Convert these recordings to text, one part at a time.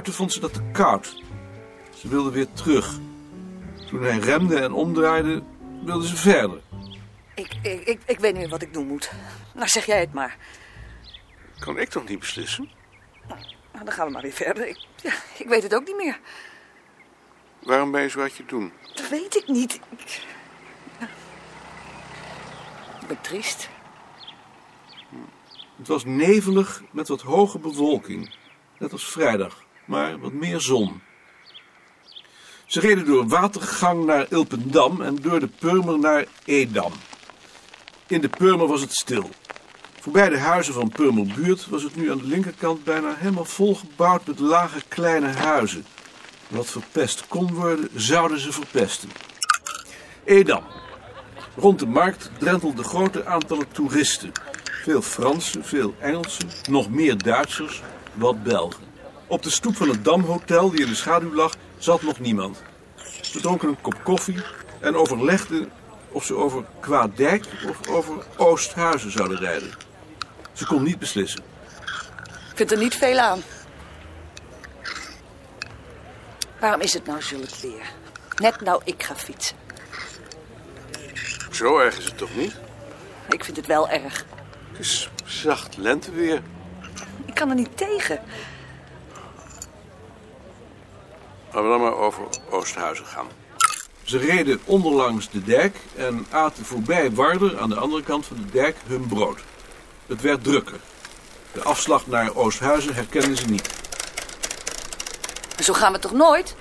Buiten vond ze dat te koud. Ze wilde weer terug. Toen hij remde en omdraaide, wilde ze verder. Ik, ik, ik, ik weet niet meer wat ik doen moet. Nou, zeg jij het maar. Kan ik toch niet beslissen? Nou, dan gaan we maar weer verder. Ik, ja, ik weet het ook niet meer. Waarom ben je zo uit je doen? Dat weet ik niet. Ik, ik ben triest. Het was nevelig met wat hoge bewolking. Net als vrijdag, maar wat meer zon. Ze reden door Watergang naar Ilpendam en door de Purmer naar Edam. In de Purmer was het stil. Voorbij de huizen van Purmerbuurt was het nu aan de linkerkant bijna helemaal volgebouwd met lage kleine huizen. Wat verpest kon worden, zouden ze verpesten. Edam. Rond de markt drentelden grote aantallen toeristen. Veel Fransen, veel Engelsen, nog meer Duitsers, wat Belgen. Op de stoep van het Damhotel, die in de schaduw lag, zat nog niemand. Ze dronken een kop koffie en overlegden of ze over Kwaadijk of over Oosthuizen zouden rijden. Ze kon niet beslissen. Ik vind er niet veel aan. Waarom is het nou zulk weer? Net nou ik ga fietsen. Zo erg is het toch niet? Ik vind het wel erg. Het is zacht lenteweer. Ik kan er niet tegen. Laten we dan maar over Oosthuizen gaan. Ze reden onderlangs de dijk en aten voorbij Warder aan de andere kant van de dijk hun brood. Het werd drukker. De afslag naar Oosthuizen herkenden ze niet. Zo gaan we toch nooit?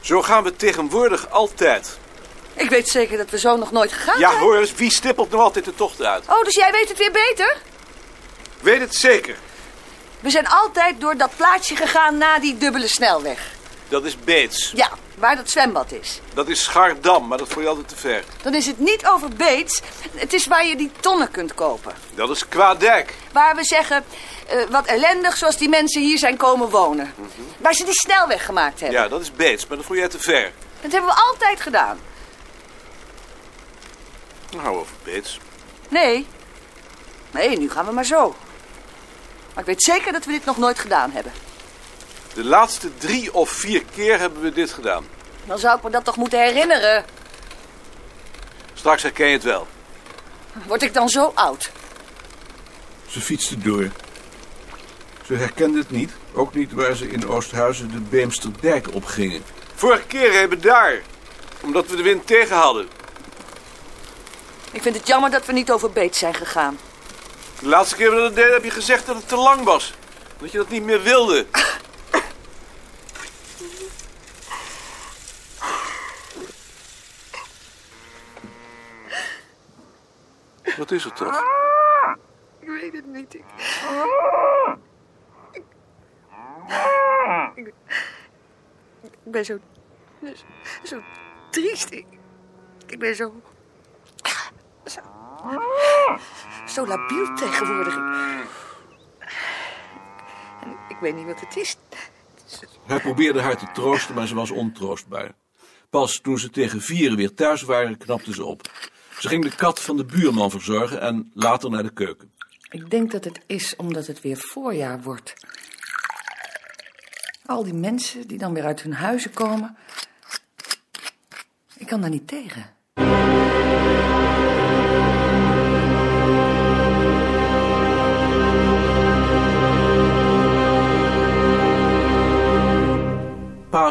Zo gaan we tegenwoordig altijd. Ik weet zeker dat we zo nog nooit gegaan Ja, zijn. hoor eens, wie stippelt nog altijd de tocht uit? Oh, dus jij weet het weer beter? Weet het zeker. We zijn altijd door dat plaatsje gegaan na die dubbele snelweg. Dat is Beets. Ja, waar dat zwembad is. Dat is Schaardam, maar dat vond je altijd te ver. Dan is het niet over Beets. Het is waar je die tonnen kunt kopen. Dat is Kwaadijk. Waar we zeggen, eh, wat ellendig zoals die mensen hier zijn komen wonen. Waar ze die snelweg gemaakt hebben. Ja, dat is Beets, maar dat vond jij te ver. Dat hebben we altijd gedaan. Nou, over Beets. Nee. Nee, nu gaan we maar zo. Maar ik weet zeker dat we dit nog nooit gedaan hebben. De laatste drie of vier keer hebben we dit gedaan. Dan zou ik me dat toch moeten herinneren. Straks herken je het wel. Word ik dan zo oud? Ze fietsten door. Ze herkenden het niet, ook niet waar ze in Oosthuizen de Beemsterdijk opgingen. Vorige keer hebben we daar. Omdat we de wind tegen hadden. Ik vind het jammer dat we niet over Beets zijn gegaan. De laatste keer dat we dat deden heb je gezegd dat het te lang was. Dat je dat niet meer wilde. Wat is het toch? Ik weet het niet. Ik, ik, ben zo, zo triest. Ik, ik ben zo, zo, zo labiel tegenwoordig. En ik weet niet wat het is. Hij probeerde haar te troosten, maar ze was ontroostbaar. Pas toen ze tegen vieren weer thuis waren, knapte ze op. Ze ging de kat van de buurman verzorgen en later naar de keuken. Ik denk dat het is omdat het weer voorjaar wordt. Al die mensen die dan weer uit hun huizen komen. Ik kan daar niet tegen.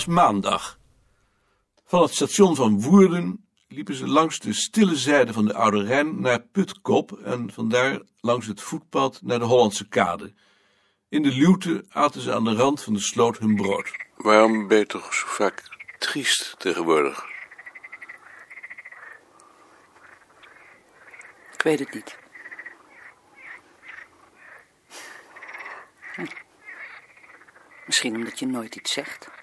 Paasmaandag. Van het station van Woerden liepen ze langs de stille zijde van de Oude Rijn naar Putkop en vandaar langs het voetpad naar de Hollandse Kade. In de luwte aten ze aan de rand van de sloot hun brood. Waarom ben je toch zo vaak triest tegenwoordig? Ik weet het niet. Hm. Misschien omdat je nooit iets zegt.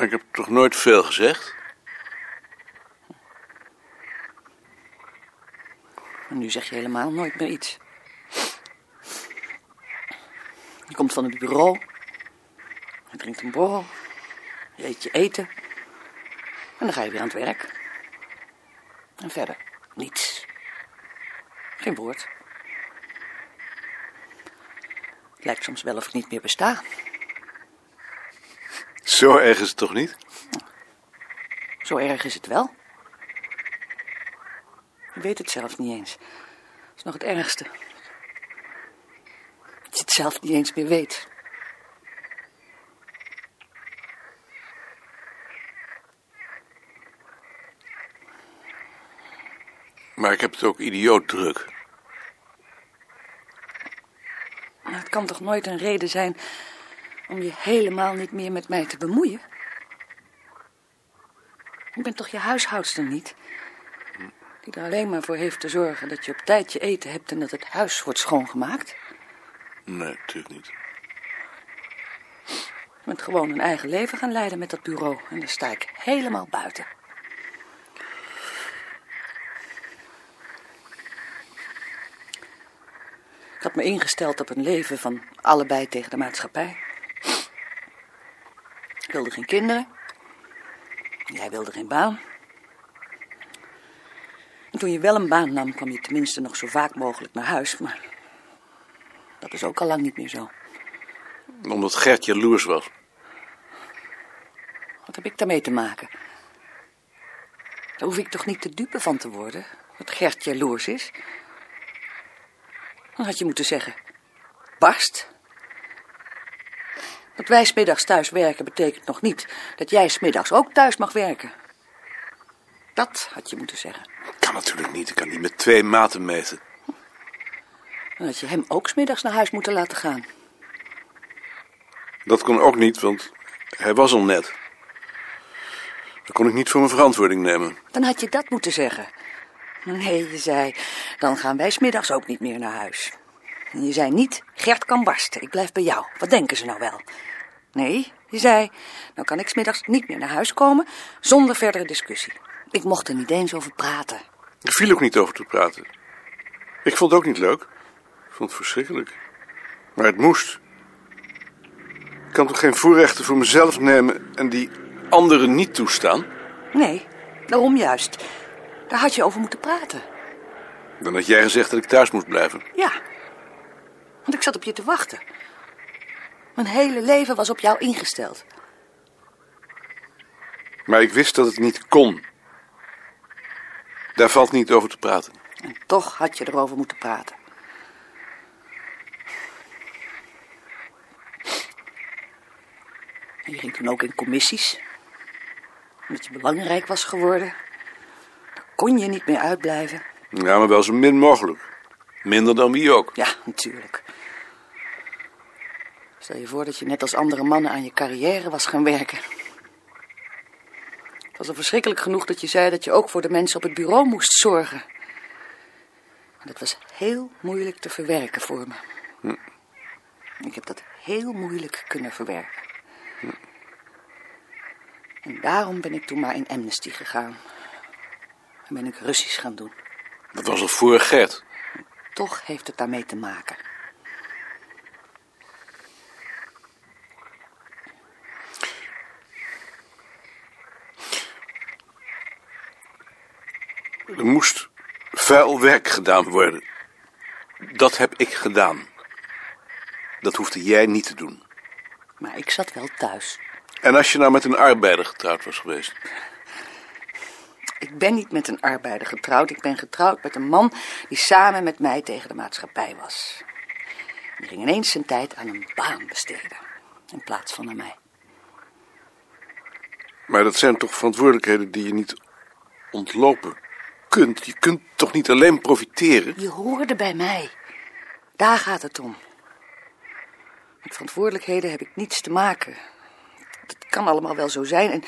Maar ik heb toch nooit veel gezegd? En nu zeg je helemaal nooit meer iets. Je komt van het bureau. Je drinkt een borrel. Je eet je eten. En dan ga je weer aan het werk. En verder niets. Geen woord. Het lijkt soms wel of ik niet meer besta. Zo erg is het toch niet? Zo erg is het wel. Je weet het zelf niet eens. Dat is nog het ergste. Dat je het zelf niet eens meer weet. Maar ik heb het ook idioot druk. Maar het kan toch nooit een reden zijn om je helemaal niet meer met mij te bemoeien? Ik ben toch je huishoudster niet? Die er alleen maar voor heeft te zorgen dat je op tijd je eten hebt en dat het huis wordt schoongemaakt? Nee, natuurlijk niet. Je bent gewoon een eigen leven gaan leiden met dat bureau. En daar sta ik helemaal buiten. Ik had me ingesteld op een leven van allebei tegen de maatschappij. Ik wilde geen kinderen. Jij wilde geen baan. En toen je wel een baan nam, kwam je tenminste nog zo vaak mogelijk naar huis. Maar dat is ook al lang niet meer zo. Omdat Gert jaloers was. Wat heb ik daarmee te maken? Daar hoef ik toch niet te dupe van te worden, dat Gert jaloers is? Dan had je moeten zeggen, barst. Dat wij smiddags thuis werken betekent nog niet dat jij smiddags ook thuis mag werken. Dat had je moeten zeggen. Kan natuurlijk niet. Ik kan niet met twee maten meten. Dan had je hem ook smiddags naar huis moeten laten gaan. Dat kon ook niet, want hij was al net. Dat kon ik niet voor mijn verantwoording nemen. Dan had je dat moeten zeggen. Nee, je zei, dan gaan wij smiddags ook niet meer naar huis. En je zei niet, Gert kan barsten, ik blijf bij jou. Wat denken ze nou wel? Nee, je zei, dan kan ik smiddags niet meer naar huis komen zonder verdere discussie. Ik mocht er niet eens over praten. Er viel ook niet over te praten. Ik vond het ook niet leuk. Ik vond het verschrikkelijk. Maar het moest. Ik kan toch geen voorrechten voor mezelf nemen en die anderen niet toestaan? Nee, daarom juist. Daar had je over moeten praten. Dan had jij gezegd dat ik thuis moest blijven. Ja, want ik zat op je te wachten. Mijn hele leven was op jou ingesteld. Maar ik wist dat het niet kon. Daar valt niet over te praten. En toch had je erover moeten praten. En je ging toen ook in commissies. Omdat je belangrijk was geworden. Daar kon je niet meer uitblijven. Ja, maar wel zo min mogelijk. Minder dan wie ook. Ja, natuurlijk. Stel je voor dat je net als andere mannen aan je carrière was gaan werken. Het was al verschrikkelijk genoeg dat je zei dat je ook voor de mensen op het bureau moest zorgen. Maar dat was heel moeilijk te verwerken voor me. Ik heb dat heel moeilijk kunnen verwerken. En daarom ben ik toen maar in Amnesty gegaan. En ben ik Russisch gaan doen. Dat was al voor Gert. Toch heeft het daarmee te maken. Er moest vuil werk gedaan worden. Dat heb ik gedaan. Dat hoefde jij niet te doen. Maar ik zat wel thuis. En als je nou met een arbeider getrouwd was geweest? Ik ben niet met een arbeider getrouwd. Ik ben getrouwd met een man die samen met mij tegen de maatschappij was. Die ging ineens zijn tijd aan een baan besteden. In plaats van aan mij. Maar dat zijn toch verantwoordelijkheden die je niet ontlopen kunt. Je kunt toch niet alleen profiteren? Je hoorde bij mij. Daar gaat het om. Met verantwoordelijkheden heb ik niets te maken. Dat kan allemaal wel zo zijn. En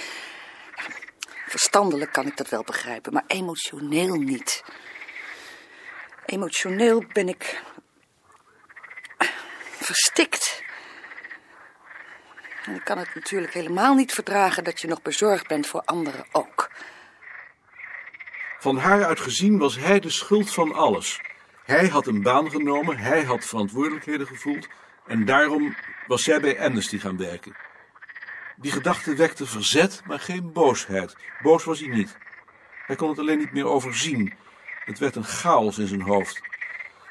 verstandelijk kan ik dat wel begrijpen, maar emotioneel niet. Emotioneel ben ik verstikt. En ik kan het natuurlijk helemaal niet verdragen dat je nog bezorgd bent voor anderen ook. Van haar uit gezien was hij de schuld van alles. Hij had een baan genomen, hij had verantwoordelijkheden gevoeld en daarom was zij bij Amnesty gaan werken. Die gedachte wekte verzet, maar geen boosheid. Boos was hij niet. Hij kon het alleen niet meer overzien. Het werd een chaos in zijn hoofd.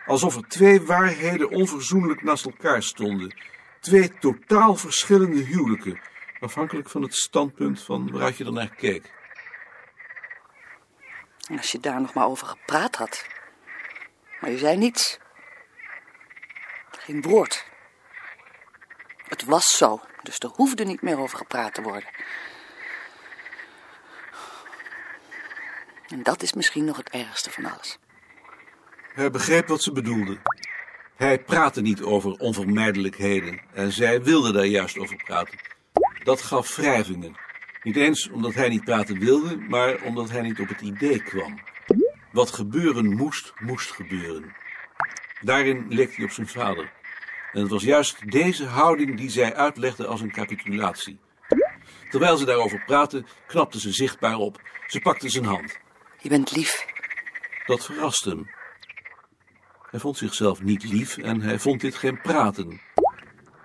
Alsof er twee waarheden onverzoenlijk naast elkaar stonden. Twee totaal verschillende huwelijken, afhankelijk van het standpunt van waaruit je ernaar keek. En als je daar nog maar over gepraat had. Maar je zei niets. Geen woord. Het was zo, dus er hoefde niet meer over gepraat te worden. En dat is misschien nog het ergste van alles. Hij begreep wat ze bedoelde. Hij praatte niet over onvermijdelijkheden en zij wilde daar juist over praten. Dat gaf wrijvingen. Niet eens omdat hij niet praten wilde, maar omdat hij niet op het idee kwam. Wat gebeuren moest, moest gebeuren. Daarin leek hij op zijn vader. En het was juist deze houding die zij uitlegde als een capitulatie. Terwijl ze daarover praten, knapte ze zichtbaar op. Ze pakte zijn hand. Je bent lief. Dat verraste hem. Hij vond zichzelf niet lief en hij vond dit geen praten.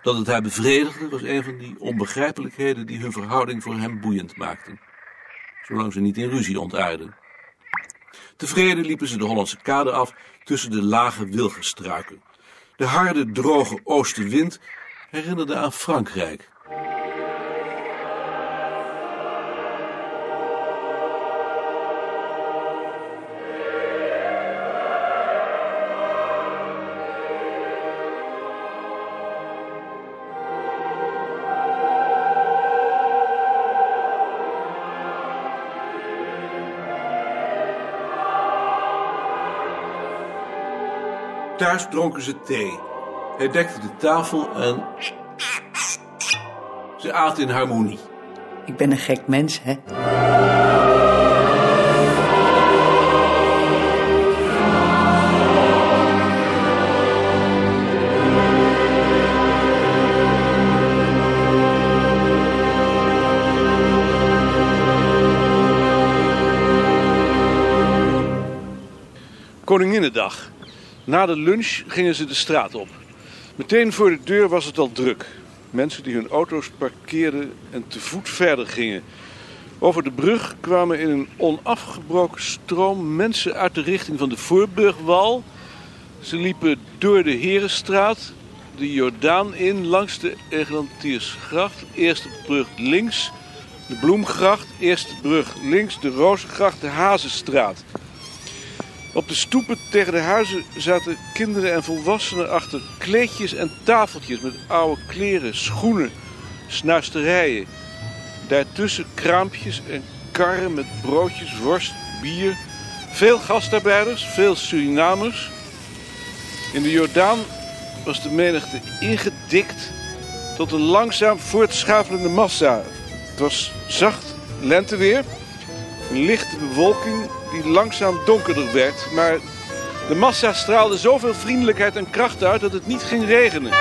Dat het haar bevredigde was een van die onbegrijpelijkheden die hun verhouding voor hem boeiend maakten. Zolang ze niet in ruzie ontaarden. Tevreden liepen ze de Hollandse kade af tussen de lage wilgenstruiken. De harde, droge oostenwind herinnerde aan Frankrijk. Thuis dronken ze thee. Hij dekte de tafel en. Ze aten in harmonie. Ik ben een gek mens, hè? Koninginnedag. Na de lunch gingen ze de straat op. Meteen voor de deur was het al druk. Mensen die hun auto's parkeerden en te voet verder gingen. Over de brug kwamen in een onafgebroken stroom mensen uit de richting van de Voorburgwal. Ze liepen door de Herenstraat, de Jordaan in, langs de Eglantiersgracht. Eerste brug links, de Bloemgracht. Eerste brug links, de Rozengracht, de Hazenstraat. Op de stoepen tegen de huizen zaten kinderen en volwassenen achter kleedjes en tafeltjes met oude kleren, schoenen, snuisterijen. Daartussen kraampjes en karren met broodjes, worst, bier. Veel gastarbeiders, veel Surinamers. In de Jordaan was de menigte ingedikt tot een langzaam voortschavelende massa. Het was zacht lenteweer, lichte bewolking die langzaam donkerder werd, maar de massa straalde zoveel vriendelijkheid en kracht uit dat het niet ging regenen.